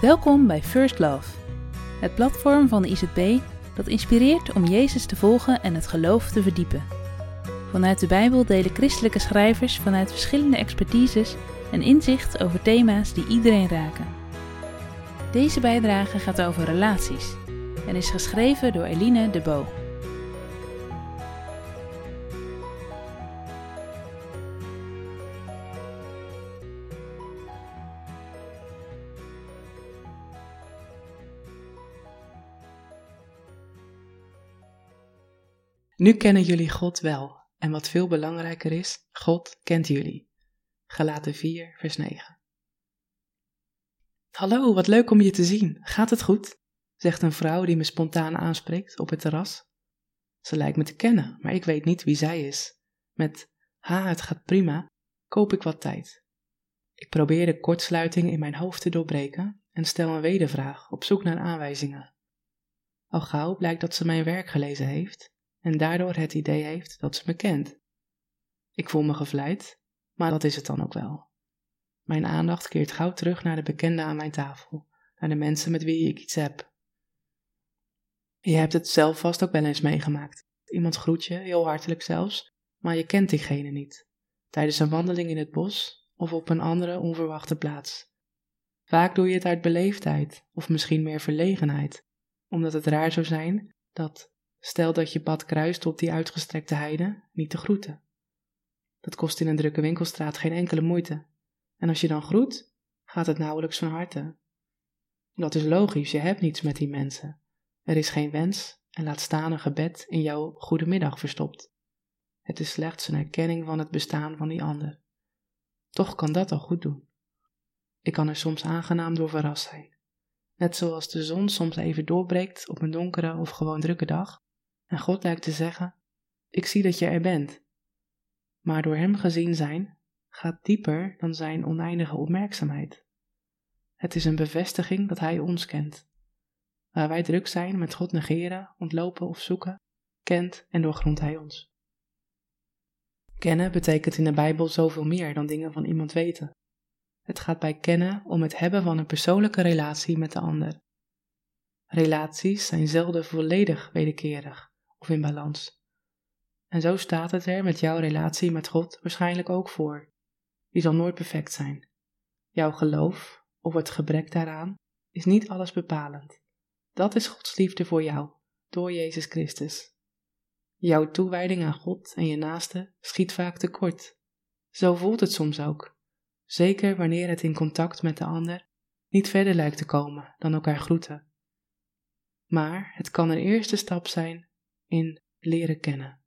Welkom bij First Love, het platform van de IZB dat inspireert om Jezus te volgen en het geloof te verdiepen. Vanuit de Bijbel delen christelijke schrijvers vanuit verschillende expertises een inzicht over thema's die iedereen raken. Deze bijdrage gaat over relaties en is geschreven door Eline de Bo. Nu kennen jullie God wel, en wat veel belangrijker is, God kent jullie. Galaten 4, vers 9. Hallo, wat leuk om je te zien. Gaat het goed? zegt een vrouw die me spontaan aanspreekt op het terras. Ze lijkt me te kennen, maar ik weet niet wie zij is. Met ha, het gaat prima, koop ik wat tijd. Ik probeer de kortsluiting in mijn hoofd te doorbreken en stel een wedervraag op zoek naar aanwijzingen. Al gauw blijkt dat ze mijn werk gelezen heeft en daardoor het idee heeft dat ze me kent. Ik voel me gevleid, maar dat is het dan ook wel. Mijn aandacht keert gauw terug naar de bekenden aan mijn tafel, naar de mensen met wie ik iets heb. Je hebt het zelf vast ook wel eens meegemaakt. Iemand groet je, heel hartelijk zelfs, maar je kent diegene niet. Tijdens een wandeling in het bos of op een andere onverwachte plaats. Vaak doe je het uit beleefdheid of misschien meer verlegenheid, omdat het raar zou zijn dat Stel dat je pad kruist op die uitgestrekte heide, niet te groeten. Dat kost in een drukke winkelstraat geen enkele moeite. En als je dan groet, gaat het nauwelijks van harte. Dat is logisch, je hebt niets met die mensen. Er is geen wens en laat staan een gebed in jouw goedemiddag verstopt. Het is slechts een erkenning van het bestaan van die ander. Toch kan dat al goed doen. Ik kan er soms aangenaam door verrast zijn. Net zoals de zon soms even doorbreekt op een donkere of gewoon drukke dag, en God lijkt te zeggen: Ik zie dat je er bent. Maar door Hem gezien zijn gaat dieper dan Zijn oneindige opmerkzaamheid. Het is een bevestiging dat Hij ons kent. Waar wij druk zijn met God negeren, ontlopen of zoeken, kent en doorgrondt Hij ons. Kennen betekent in de Bijbel zoveel meer dan dingen van iemand weten. Het gaat bij kennen om het hebben van een persoonlijke relatie met de ander. Relaties zijn zelden volledig wederkerig of in balans. En zo staat het er met jouw relatie met God waarschijnlijk ook voor. Die zal nooit perfect zijn. Jouw geloof, of het gebrek daaraan, is niet alles bepalend. Dat is Gods liefde voor jou, door Jezus Christus. Jouw toewijding aan God en je naaste schiet vaak tekort. Zo voelt het soms ook, zeker wanneer het in contact met de ander niet verder lijkt te komen dan elkaar groeten. Maar het kan een eerste stap zijn in leren kennen.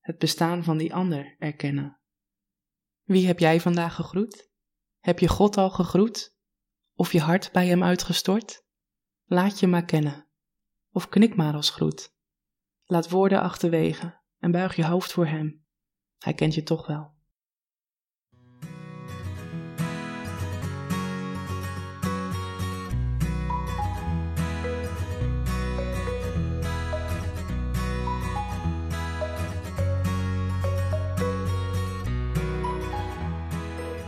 Het bestaan van die ander erkennen. Wie heb jij vandaag gegroet? Heb je God al gegroet? Of je hart bij hem uitgestort? Laat je maar kennen. Of knik maar als groet. Laat woorden achterwege en buig je hoofd voor hem. Hij kent je toch wel.